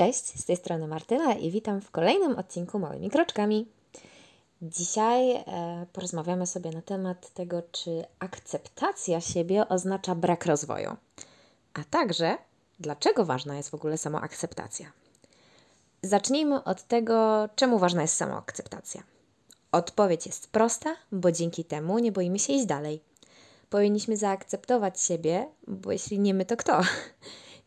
Cześć, z tej strony Martyna i witam w kolejnym odcinku Małymi Kroczkami. Dzisiaj e, porozmawiamy sobie na temat tego, czy akceptacja siebie oznacza brak rozwoju, a także dlaczego ważna jest w ogóle samoakceptacja. Zacznijmy od tego, czemu ważna jest samoakceptacja. Odpowiedź jest prosta, bo dzięki temu nie boimy się iść dalej. Powinniśmy zaakceptować siebie, bo jeśli nie my, to kto?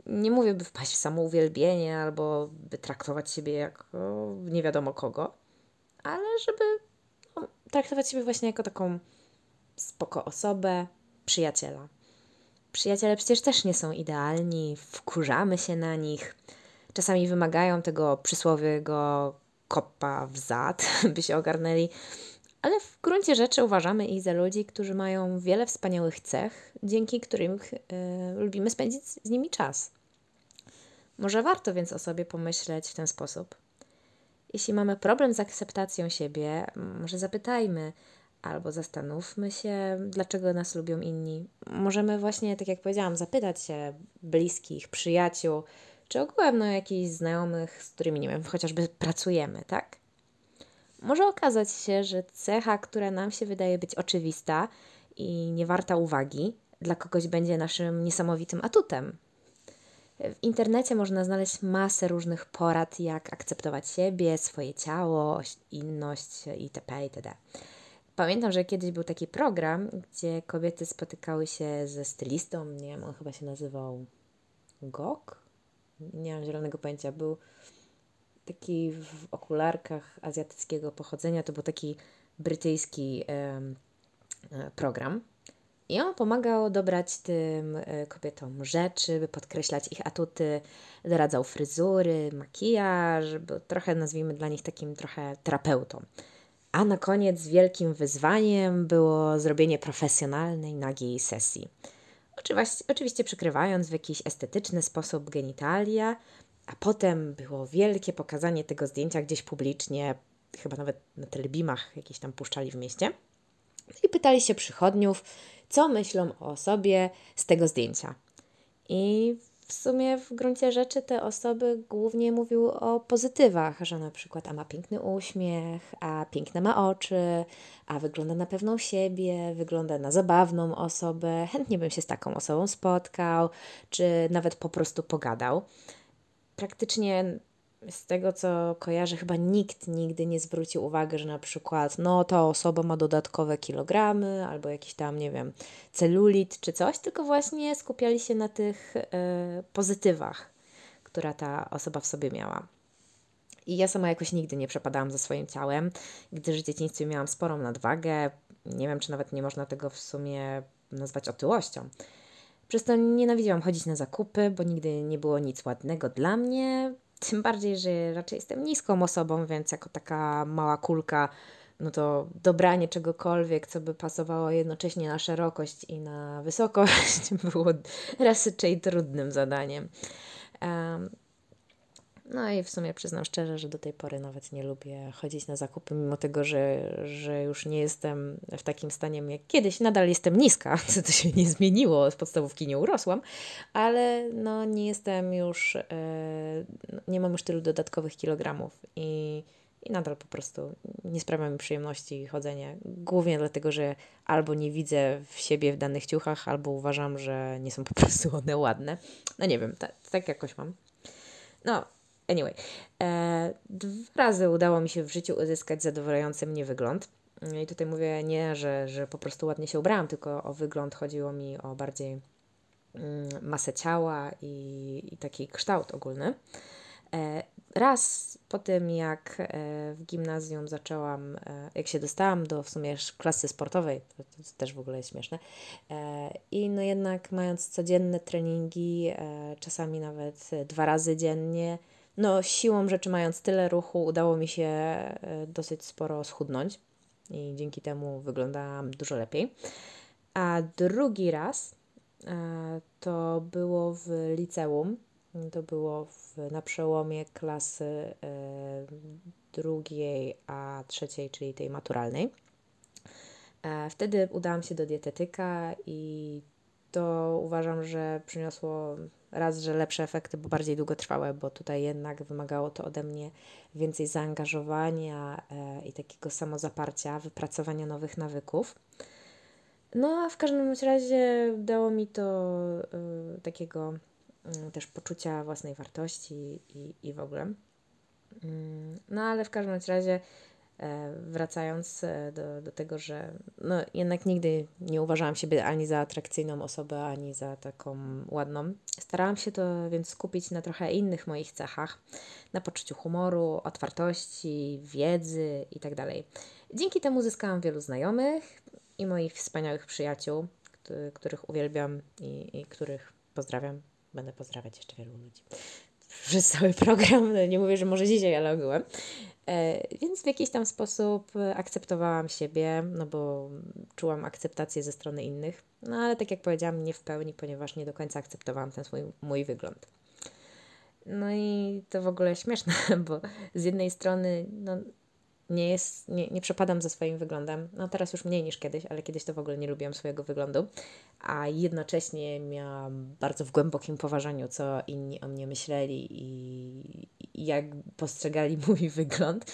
Nie mówię, by wpaść w samouwielbienie albo by traktować siebie jako nie wiadomo kogo, ale żeby no, traktować siebie właśnie jako taką spoko osobę, przyjaciela. Przyjaciele przecież też nie są idealni, wkurzamy się na nich, czasami wymagają tego przysłowiowego kopa w zad, by się ogarnęli, ale w gruncie rzeczy uważamy ich za ludzi, którzy mają wiele wspaniałych cech, dzięki którym y, lubimy spędzić z nimi czas. Może warto więc o sobie pomyśleć w ten sposób. Jeśli mamy problem z akceptacją siebie, może zapytajmy albo zastanówmy się, dlaczego nas lubią inni. Możemy właśnie, tak jak powiedziałam, zapytać się bliskich, przyjaciół, czy ogółem no, jakichś znajomych, z którymi, nie wiem, chociażby pracujemy, tak? Może okazać się, że cecha, która nam się wydaje być oczywista i nie warta uwagi, dla kogoś będzie naszym niesamowitym atutem. W internecie można znaleźć masę różnych porad, jak akceptować siebie, swoje ciało, inność itp. itd. Pamiętam, że kiedyś był taki program, gdzie kobiety spotykały się ze stylistą, nie wiem, on chyba się nazywał Gok? Nie mam zielonego pojęcia. Był taki w okularkach azjatyckiego pochodzenia, to był taki brytyjski e, program. I on pomagał dobrać tym e, kobietom rzeczy, by podkreślać ich atuty, doradzał fryzury, makijaż, był trochę nazwijmy dla nich takim trochę terapeutą. A na koniec wielkim wyzwaniem było zrobienie profesjonalnej, nagiej sesji. Oczywiście, oczywiście przykrywając w jakiś estetyczny sposób genitalia, a potem było wielkie pokazanie tego zdjęcia gdzieś publicznie, chyba nawet na telebimach jakieś tam puszczali w mieście. I pytali się przychodniów, co myślą o sobie z tego zdjęcia. I w sumie w gruncie rzeczy te osoby głównie mówiły o pozytywach, że na przykład a ma piękny uśmiech, a piękne ma oczy, a wygląda na pewną siebie, wygląda na zabawną osobę, chętnie bym się z taką osobą spotkał, czy nawet po prostu pogadał. Praktycznie z tego co kojarzę, chyba nikt nigdy nie zwrócił uwagi, że na przykład no ta osoba ma dodatkowe kilogramy albo jakiś tam, nie wiem, celulit czy coś, tylko właśnie skupiali się na tych y, pozytywach, która ta osoba w sobie miała. I ja sama jakoś nigdy nie przepadałam za swoim ciałem, gdyż w dzieciństwie miałam sporą nadwagę. Nie wiem, czy nawet nie można tego w sumie nazwać otyłością. Przez to nienawidziłam chodzić na zakupy, bo nigdy nie było nic ładnego dla mnie. Tym bardziej, że raczej jestem niską osobą, więc jako taka mała kulka, no to dobranie czegokolwiek, co by pasowało jednocześnie na szerokość i na wysokość, było raczej trudnym zadaniem. No i w sumie przyznam szczerze, że do tej pory nawet nie lubię chodzić na zakupy, mimo tego, że, że już nie jestem w takim stanie jak kiedyś. Nadal jestem niska, co to się nie zmieniło, z podstawówki nie urosłam, ale no nie jestem już, e, nie mam już tylu dodatkowych kilogramów i, i nadal po prostu nie sprawia mi przyjemności chodzenie. Głównie dlatego, że albo nie widzę w siebie w danych ciuchach, albo uważam, że nie są po prostu one ładne. No nie wiem, tak, tak jakoś mam. No, Anyway, e, dwa razy udało mi się w życiu uzyskać zadowalający mnie wygląd. I tutaj mówię nie, że, że po prostu ładnie się ubrałam, tylko o wygląd chodziło mi o bardziej mm, masę ciała i, i taki kształt ogólny. E, raz po tym, jak e, w gimnazjum zaczęłam, e, jak się dostałam do w sumie klasy sportowej, to, to też w ogóle jest śmieszne, i no jednak mając codzienne treningi, czasami nawet dwa razy dziennie, no, siłą rzeczy, mając tyle ruchu, udało mi się e, dosyć sporo schudnąć i dzięki temu wyglądałam dużo lepiej. A drugi raz e, to było w liceum. To było w, na przełomie klasy e, drugiej a trzeciej, czyli tej maturalnej. Wtedy udałam się do dietetyka i to uważam, że przyniosło raz, że lepsze efekty, bo bardziej długotrwałe, bo tutaj jednak wymagało to ode mnie więcej zaangażowania e, i takiego samozaparcia, wypracowania nowych nawyków. No a w każdym razie dało mi to y, takiego y, też poczucia własnej wartości i, i w ogóle. Y, no ale w każdym razie E, wracając e, do, do tego, że no, jednak nigdy nie uważałam siebie ani za atrakcyjną osobę, ani za taką ładną. Starałam się to więc skupić na trochę innych moich cechach, na poczuciu humoru, otwartości, wiedzy itd. Tak Dzięki temu zyskałam wielu znajomych i moich wspaniałych przyjaciół, których uwielbiam i, i których pozdrawiam. Będę pozdrawiać jeszcze wielu ludzi przez cały program. Nie mówię, że może dzisiaj, ale ogółem. E, więc w jakiś tam sposób akceptowałam siebie, no bo czułam akceptację ze strony innych. No ale tak jak powiedziałam, nie w pełni, ponieważ nie do końca akceptowałam ten swój mój wygląd. No i to w ogóle śmieszne, bo z jednej strony no, nie, jest, nie, nie przepadam za swoim wyglądem. No teraz już mniej niż kiedyś, ale kiedyś to w ogóle nie lubiłam swojego wyglądu. A jednocześnie miałam bardzo w głębokim poważaniu, co inni o mnie myśleli i, jak postrzegali mój wygląd.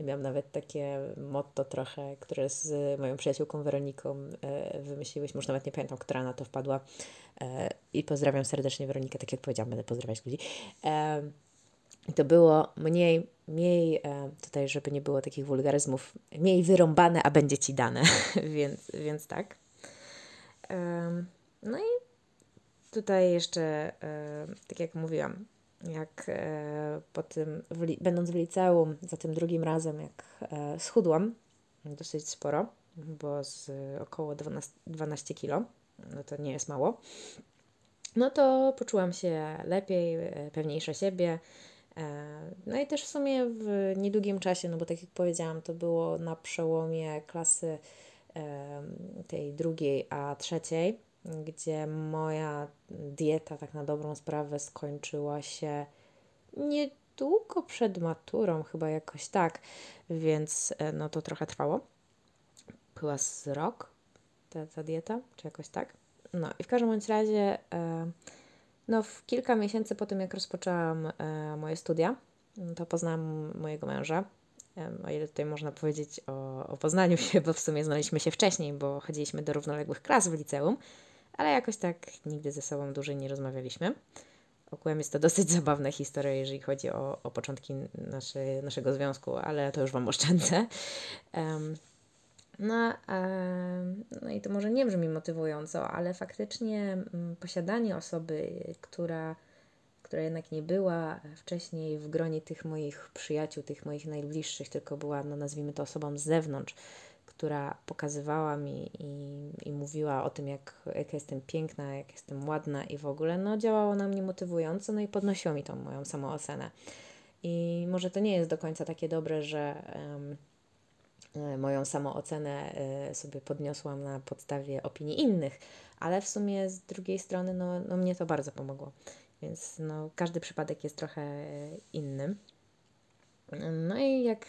Miałam nawet takie motto trochę, które z moją przyjaciółką Weroniką e, wymyśliłyśmy, już nawet nie pamiętam, która na to wpadła. E, I pozdrawiam serdecznie Weronikę, tak jak powiedziałam, będę pozdrawiać ludzi. E, i to było mniej, mniej e, tutaj, żeby nie było takich wulgaryzmów, mniej wyrąbane, a będzie ci dane, więc, więc tak. No i tutaj jeszcze, e, tak jak mówiłam, jak e, po tym, będąc w liceum, za tym drugim razem, jak schudłam dosyć sporo, bo z około 12, 12 kilo, no to nie jest mało, no to poczułam się lepiej, pewniejsza siebie, no i też w sumie w niedługim czasie, no bo tak jak powiedziałam, to było na przełomie klasy tej drugiej a trzeciej, gdzie moja dieta tak na dobrą sprawę skończyła się niedługo przed maturą, chyba jakoś tak, więc e, no to trochę trwało. Była z rok ta, ta dieta, czy jakoś tak. No i w każdym bądź razie e, no, w kilka miesięcy po tym, jak rozpoczęłam e, moje studia, to poznałam mojego męża. O ile tutaj można powiedzieć o, o poznaniu się, bo w sumie znaliśmy się wcześniej, bo chodziliśmy do równoległych klas w liceum, ale jakoś tak nigdy ze sobą dłużej nie rozmawialiśmy. Ogółem jest to dosyć zabawna historia, jeżeli chodzi o, o początki naszy, naszego związku, ale to już Wam oszczędzę. Um, no, no i to może nie brzmi motywująco, ale faktycznie mm, posiadanie osoby, która, która jednak nie była wcześniej w gronie tych moich przyjaciół, tych moich najbliższych, tylko była, no nazwijmy to, osobą z zewnątrz, która pokazywała mi i, i mówiła o tym, jak, jak jestem piękna, jak jestem ładna i w ogóle, no działało na mnie motywująco, no i podnosiło mi tą moją samoocenę. I może to nie jest do końca takie dobre, że. Um, moją samoocenę e, sobie podniosłam na podstawie opinii innych, ale w sumie z drugiej strony no, no mnie to bardzo pomogło. Więc no, każdy przypadek jest trochę e, inny. No i jak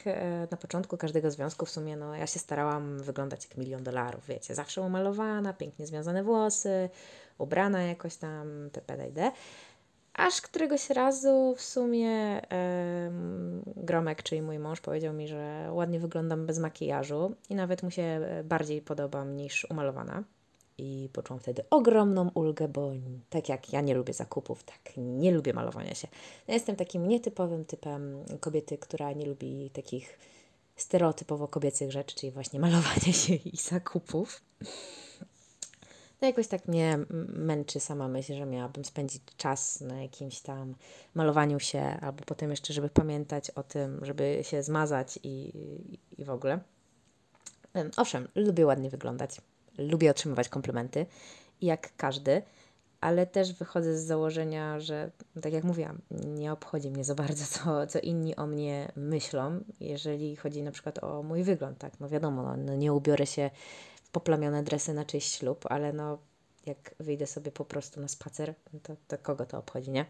na początku każdego związku w sumie, no ja się starałam wyglądać jak milion dolarów, wiecie, zawsze umalowana, pięknie związane włosy, ubrana jakoś tam, tpd Aż któregoś razu w sumie Gromek, czyli mój mąż, powiedział mi, że ładnie wyglądam bez makijażu i nawet mu się bardziej podobam niż umalowana. I poczułam wtedy ogromną ulgę, bo tak jak ja nie lubię zakupów, tak nie lubię malowania się. Ja jestem takim nietypowym typem kobiety, która nie lubi takich stereotypowo kobiecych rzeczy, czyli właśnie malowania się i zakupów no jakoś tak mnie męczy sama myśl, że miałabym spędzić czas na jakimś tam malowaniu się, albo potem jeszcze, żeby pamiętać o tym, żeby się zmazać i, i w ogóle. Owszem, lubię ładnie wyglądać, lubię otrzymywać komplementy, jak każdy, ale też wychodzę z założenia, że tak jak mówiłam, nie obchodzi mnie za bardzo, co, co inni o mnie myślą, jeżeli chodzi na przykład o mój wygląd, tak, no wiadomo, no, no nie ubiorę się poplamione dresy na czyjś ślub, ale no jak wyjdę sobie po prostu na spacer, no to, to kogo to obchodzi, nie?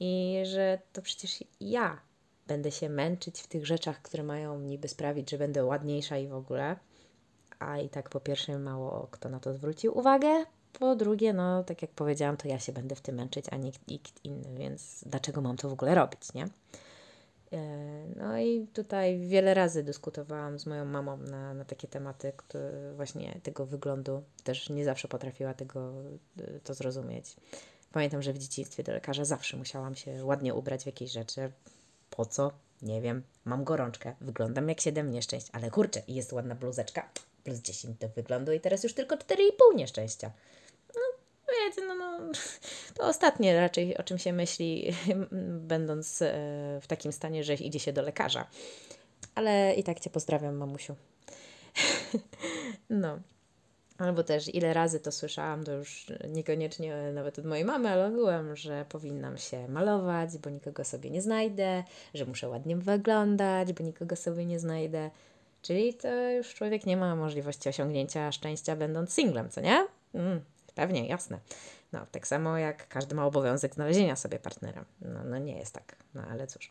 I że to przecież ja będę się męczyć w tych rzeczach, które mają niby sprawić, że będę ładniejsza i w ogóle. A i tak po pierwsze mało kto na to zwrócił uwagę, po drugie, no tak jak powiedziałam, to ja się będę w tym męczyć, a nikt, nikt inny, więc dlaczego mam to w ogóle robić, nie? E, no i tutaj wiele razy dyskutowałam z moją mamą na, na takie tematy, które właśnie tego wyglądu też nie zawsze potrafiła tego e, to zrozumieć. Pamiętam, że w dzieciństwie do lekarza zawsze musiałam się ładnie ubrać w jakieś rzeczy. Po co? Nie wiem. Mam gorączkę, wyglądam jak siedem nieszczęść, ale kurczę, jest ładna bluzeczka, plus 10 do wyglądu i teraz już tylko 4,5 nieszczęścia. No, no, to ostatnie raczej o czym się myśli, będąc e, w takim stanie, że idzie się do lekarza. Ale i tak Cię pozdrawiam, mamusiu. no. Albo też ile razy to słyszałam, to już niekoniecznie nawet od mojej mamy, ale ogółem, że powinnam się malować, bo nikogo sobie nie znajdę, że muszę ładnie wyglądać, bo nikogo sobie nie znajdę. Czyli to już człowiek nie ma możliwości osiągnięcia szczęścia będąc singlem, co nie? Mm, pewnie, jasne. No, tak samo jak każdy ma obowiązek znalezienia sobie partnera. No, no nie jest tak, no ale cóż.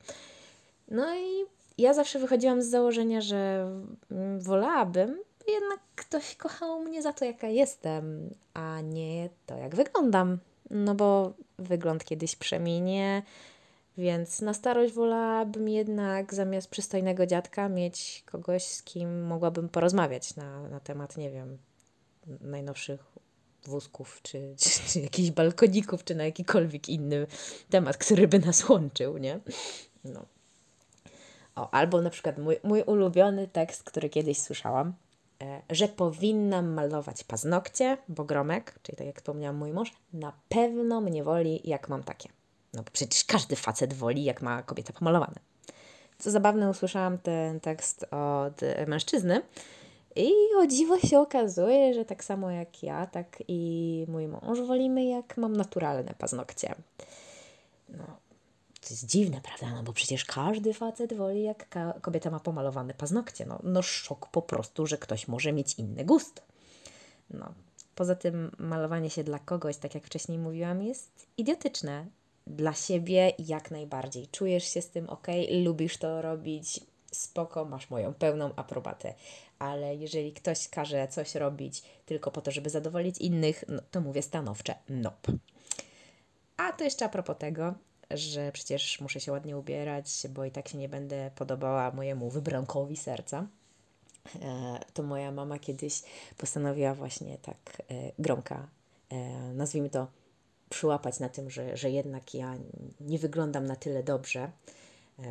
No i ja zawsze wychodziłam z założenia, że wolałabym, jednak ktoś kochał mnie za to, jaka jestem, a nie to, jak wyglądam. No bo wygląd kiedyś przeminie, więc na starość wolałabym jednak zamiast przystojnego dziadka mieć kogoś, z kim mogłabym porozmawiać na, na temat, nie wiem, najnowszych wózków, czy, czy, czy jakichś balkoników, czy na jakikolwiek inny temat, który by nas łączył, nie? No. O, albo na przykład mój, mój ulubiony tekst, który kiedyś słyszałam, e, że powinnam malować paznokcie, bo gromek, czyli tak jak wspomniałam mój mąż, na pewno mnie woli, jak mam takie. No bo przecież każdy facet woli, jak ma kobieta pomalowane. Co zabawne, usłyszałam ten tekst od mężczyzny i o dziwo się okazuje, że tak samo jak ja, tak i mój mąż wolimy, jak mam naturalne paznokcie. No, to jest dziwne, prawda? No bo przecież każdy facet woli, jak kobieta ma pomalowane paznokcie. No, no szok po prostu, że ktoś może mieć inny gust. No. Poza tym malowanie się dla kogoś, tak jak wcześniej mówiłam, jest idiotyczne dla siebie jak najbardziej. Czujesz się z tym ok, lubisz to robić, spoko, masz moją pełną aprobatę. Ale jeżeli ktoś każe coś robić tylko po to, żeby zadowolić innych, no, to mówię stanowcze nope. A to jeszcze a propos tego, że przecież muszę się ładnie ubierać, bo i tak się nie będę podobała mojemu wybrankowi serca. E, to moja mama kiedyś postanowiła właśnie tak e, gromka, e, nazwijmy to przyłapać na tym, że, że jednak ja nie wyglądam na tyle dobrze,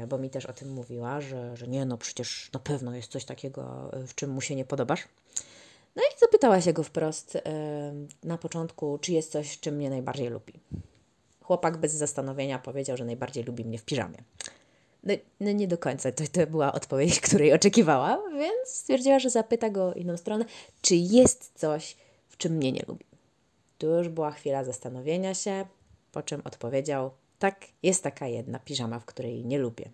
bo mi też o tym mówiła, że, że nie, no przecież na pewno jest coś takiego, w czym mu się nie podobasz. No i zapytała się go wprost e, na początku, czy jest coś, czym mnie najbardziej lubi. Chłopak bez zastanowienia powiedział, że najbardziej lubi mnie w piżamie. No, no nie do końca to, to była odpowiedź, której oczekiwała, więc stwierdziła, że zapyta go inną stronę, czy jest coś, w czym mnie nie lubi. Tu już była chwila zastanowienia się, po czym odpowiedział: Tak, jest taka jedna piżama, w której nie lubię.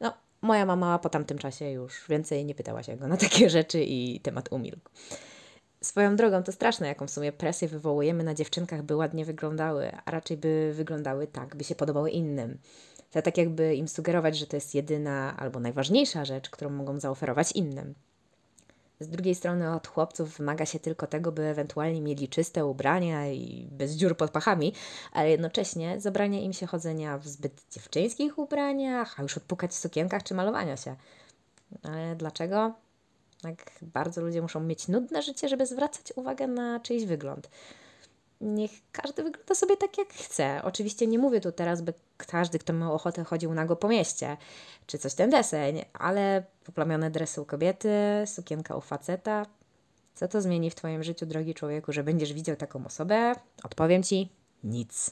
No, moja mama po tamtym czasie już więcej nie pytała się go na takie rzeczy i temat umilkł. Swoją drogą to straszne, jaką w sumie presję wywołujemy na dziewczynkach, by ładnie wyglądały, a raczej by wyglądały tak, by się podobały innym. To tak jakby im sugerować, że to jest jedyna albo najważniejsza rzecz, którą mogą zaoferować innym. Z drugiej strony od chłopców wymaga się tylko tego, by ewentualnie mieli czyste ubrania i bez dziur pod pachami, ale jednocześnie zabrania im się chodzenia w zbyt dziewczyńskich ubraniach, a już odpukać w sukienkach czy malowania się. Ale dlaczego? Tak bardzo ludzie muszą mieć nudne życie, żeby zwracać uwagę na czyjś wygląd niech każdy wygląda sobie tak, jak chce. Oczywiście nie mówię tu teraz, by każdy, kto miał ochotę, chodził nago po mieście, czy coś ten deseń, ale poplamione dresy u kobiety, sukienka u faceta. Co to zmieni w Twoim życiu, drogi człowieku, że będziesz widział taką osobę? Odpowiem Ci, nic.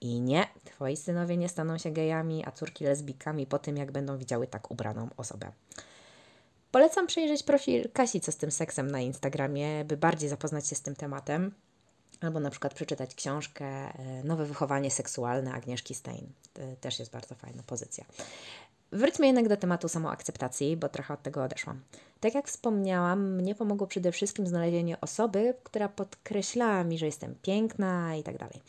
I nie, Twoi synowie nie staną się gejami, a córki lesbikami po tym, jak będą widziały tak ubraną osobę. Polecam przejrzeć profil Kasi, co z tym seksem na Instagramie, by bardziej zapoznać się z tym tematem albo na przykład przeczytać książkę e, Nowe wychowanie seksualne Agnieszki Stein. To też jest bardzo fajna pozycja. Wróćmy jednak do tematu samoakceptacji, bo trochę od tego odeszłam. Tak jak wspomniałam, mnie pomogło przede wszystkim znalezienie osoby, która podkreślała mi, że jestem piękna i tak dalej.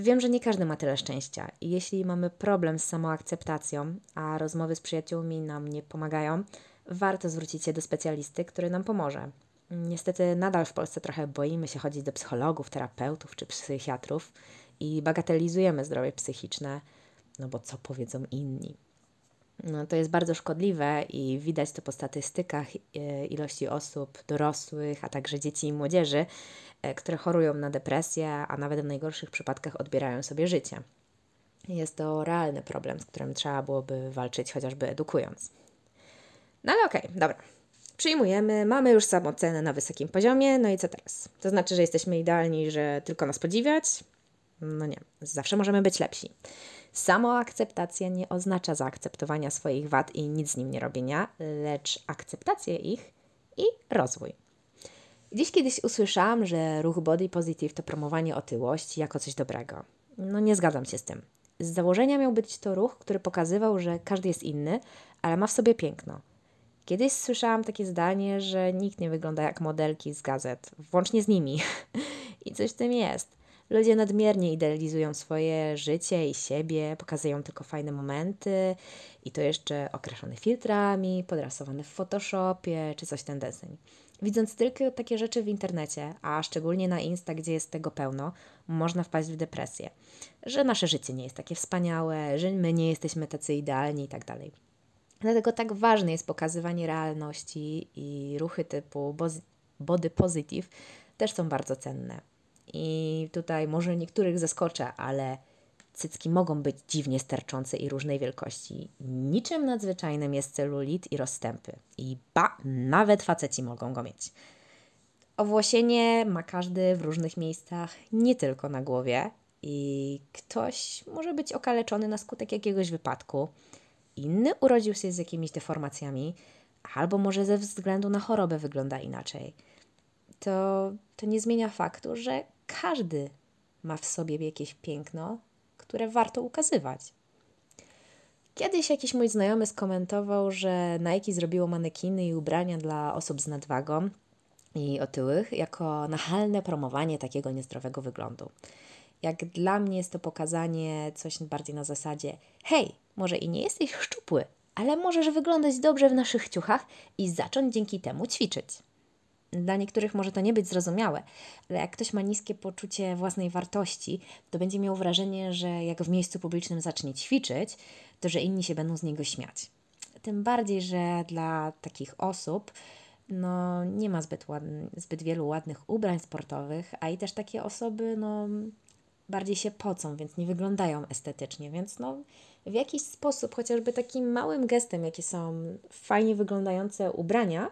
Wiem, że nie każdy ma tyle szczęścia i jeśli mamy problem z samoakceptacją, a rozmowy z przyjaciółmi nam nie pomagają, warto zwrócić się do specjalisty, który nam pomoże. Niestety nadal w Polsce trochę boimy się chodzić do psychologów, terapeutów czy psychiatrów i bagatelizujemy zdrowie psychiczne, no bo co powiedzą inni. No, to jest bardzo szkodliwe i widać to po statystykach e, ilości osób dorosłych, a także dzieci i młodzieży, e, które chorują na depresję, a nawet w najgorszych przypadkach odbierają sobie życie. Jest to realny problem, z którym trzeba byłoby walczyć, chociażby edukując. No ale okej, okay, dobra. Przyjmujemy, mamy już samocenę na wysokim poziomie, no i co teraz? To znaczy, że jesteśmy idealni, że tylko nas podziwiać? No nie, zawsze możemy być lepsi. Samoakceptacja nie oznacza zaakceptowania swoich wad i nic z nim nie robienia, lecz akceptację ich i rozwój. Dziś kiedyś usłyszałam, że ruch body positive to promowanie otyłości jako coś dobrego. No nie zgadzam się z tym. Z założenia miał być to ruch, który pokazywał, że każdy jest inny, ale ma w sobie piękno. Kiedyś słyszałam takie zdanie, że nikt nie wygląda jak modelki z gazet, włącznie z nimi. I coś w tym jest. Ludzie nadmiernie idealizują swoje życie i siebie, pokazują tylko fajne momenty i to jeszcze określone filtrami, podrasowane w Photoshopie czy coś ten deseń. Widząc tylko takie rzeczy w internecie, a szczególnie na Insta, gdzie jest tego pełno, można wpaść w depresję. Że nasze życie nie jest takie wspaniałe, że my nie jesteśmy tacy idealni i tak dalej. Dlatego tak ważne jest pokazywanie realności i ruchy typu body positive też są bardzo cenne. I tutaj może niektórych zaskoczę, ale cycki mogą być dziwnie sterczące i różnej wielkości. Niczym nadzwyczajnym jest celulit i rozstępy. I ba, nawet faceci mogą go mieć. Owłosienie ma każdy w różnych miejscach, nie tylko na głowie. I ktoś może być okaleczony na skutek jakiegoś wypadku, inny urodził się z jakimiś deformacjami, albo może ze względu na chorobę wygląda inaczej. To, to nie zmienia faktu, że każdy ma w sobie jakieś piękno, które warto ukazywać. Kiedyś jakiś mój znajomy skomentował, że Nike zrobiło manekiny i ubrania dla osób z nadwagą i otyłych jako nachalne promowanie takiego niezdrowego wyglądu. Jak dla mnie jest to pokazanie coś bardziej na zasadzie: hej, może i nie jesteś szczupły, ale możesz wyglądać dobrze w naszych ciuchach i zacząć dzięki temu ćwiczyć. Dla niektórych może to nie być zrozumiałe, ale jak ktoś ma niskie poczucie własnej wartości, to będzie miał wrażenie, że jak w miejscu publicznym zacznie ćwiczyć, to że inni się będą z niego śmiać. Tym bardziej, że dla takich osób no, nie ma zbyt, ładny, zbyt wielu ładnych ubrań sportowych, a i też takie osoby no, bardziej się pocą, więc nie wyglądają estetycznie, więc no, w jakiś sposób, chociażby takim małym gestem, jakie są fajnie wyglądające ubrania,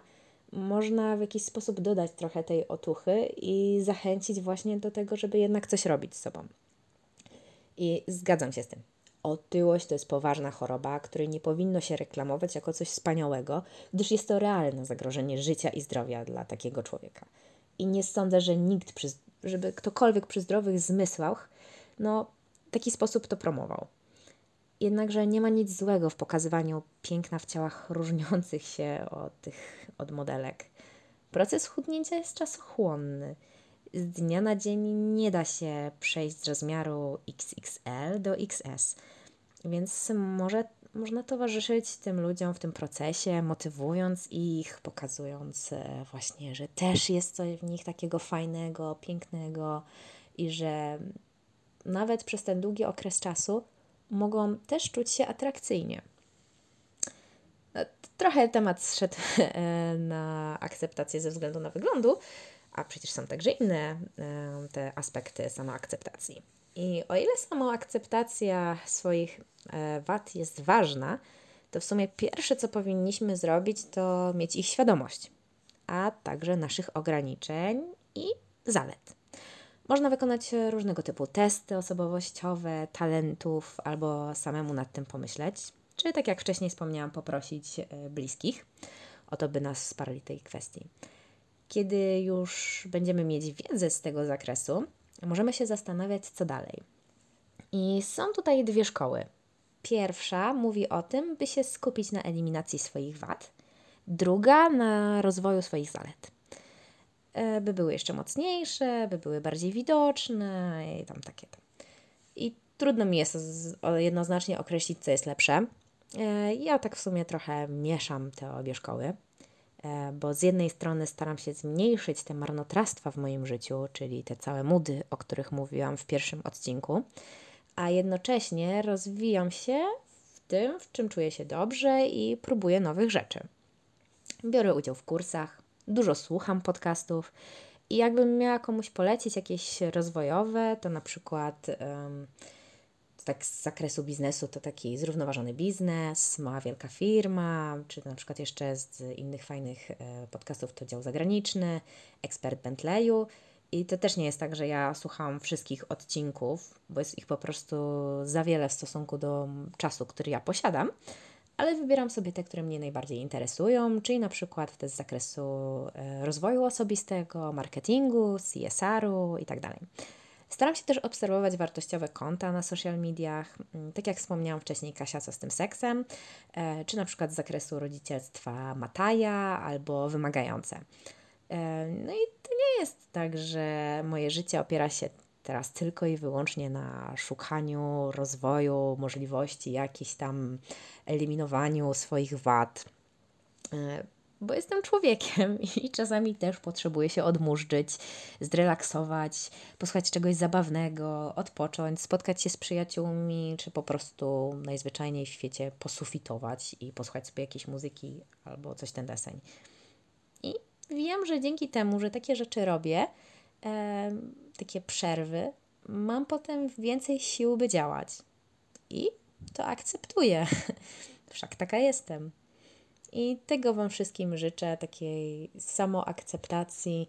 można w jakiś sposób dodać trochę tej otuchy i zachęcić właśnie do tego, żeby jednak coś robić z sobą. I zgadzam się z tym. Otyłość to jest poważna choroba, której nie powinno się reklamować jako coś wspaniałego, gdyż jest to realne zagrożenie życia i zdrowia dla takiego człowieka. I nie sądzę, że nikt, przy, żeby ktokolwiek przy zdrowych zmysłach, no, taki sposób to promował. Jednakże nie ma nic złego w pokazywaniu piękna w ciałach różniących się od tych od modelek. Proces chudnięcia jest czasochłonny. Z dnia na dzień nie da się przejść z rozmiaru XXL do XS, więc może można towarzyszyć tym ludziom w tym procesie, motywując ich, pokazując e, właśnie, że też jest coś w nich takiego fajnego, pięknego i że nawet przez ten długi okres czasu mogą też czuć się atrakcyjnie. No, trochę temat zszedł e, na akceptację ze względu na wyglądu, a przecież są także inne e, te aspekty samoakceptacji. I o ile samoakceptacja swoich e, wad jest ważna, to w sumie pierwsze, co powinniśmy zrobić, to mieć ich świadomość, a także naszych ograniczeń i zalet. Można wykonać różnego typu testy osobowościowe, talentów, albo samemu nad tym pomyśleć, czy tak jak wcześniej wspomniałam, poprosić e, bliskich o to, by nas wsparli tej kwestii. Kiedy już będziemy mieć wiedzę z tego zakresu, możemy się zastanawiać, co dalej. I są tutaj dwie szkoły. Pierwsza mówi o tym, by się skupić na eliminacji swoich wad, druga na rozwoju swoich zalet. E, by były jeszcze mocniejsze, by były bardziej widoczne i tam takie. I trudno mi jest jednoznacznie określić, co jest lepsze. E, ja tak w sumie trochę mieszam te obie szkoły. E, bo z jednej strony staram się zmniejszyć te marnotrawstwa w moim życiu, czyli te całe mudy, o których mówiłam w pierwszym odcinku, a jednocześnie rozwijam się w tym, w czym czuję się dobrze i próbuję nowych rzeczy. Biorę udział w kursach, dużo słucham podcastów i jakbym miała komuś polecić jakieś rozwojowe, to na przykład um, tak z zakresu biznesu to taki zrównoważony biznes, mała wielka firma, czy na przykład jeszcze z innych fajnych e, podcastów to dział zagraniczny, ekspert Bentleyu. I to też nie jest tak, że ja słucham wszystkich odcinków, bo jest ich po prostu za wiele w stosunku do czasu, który ja posiadam, ale wybieram sobie te, które mnie najbardziej interesują, czyli na przykład te z zakresu e, rozwoju osobistego, marketingu, CSR-u itd. Staram się też obserwować wartościowe konta na social mediach, mm, tak jak wspomniałam wcześniej, Kasia, co z tym seksem, e, czy na przykład z zakresu rodzicielstwa Mataja albo wymagające. E, no i to nie jest tak, że moje życie opiera się teraz tylko i wyłącznie na szukaniu rozwoju, możliwości, jakichś tam eliminowaniu swoich wad. Bo jestem człowiekiem i czasami też potrzebuję się odmurzyć, zrelaksować, posłuchać czegoś zabawnego, odpocząć, spotkać się z przyjaciółmi, czy po prostu najzwyczajniej w świecie posufitować i posłuchać sobie jakiejś muzyki albo coś ten deseń. I wiem, że dzięki temu, że takie rzeczy robię, e, takie przerwy, mam potem więcej sił, by działać. I to akceptuję. Wszak taka jestem. I tego Wam wszystkim życzę, takiej samoakceptacji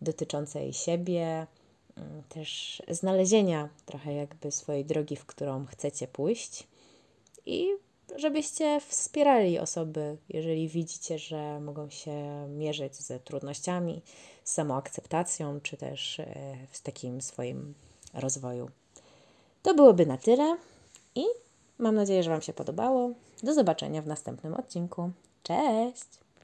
dotyczącej siebie, mm, też znalezienia trochę jakby swojej drogi, w którą chcecie pójść i żebyście wspierali osoby, jeżeli widzicie, że mogą się mierzyć ze trudnościami, z samoakceptacją, czy też e, w takim swoim rozwoju. To byłoby na tyle i mam nadzieję, że Wam się podobało. Do zobaczenia w następnym odcinku. Cześć!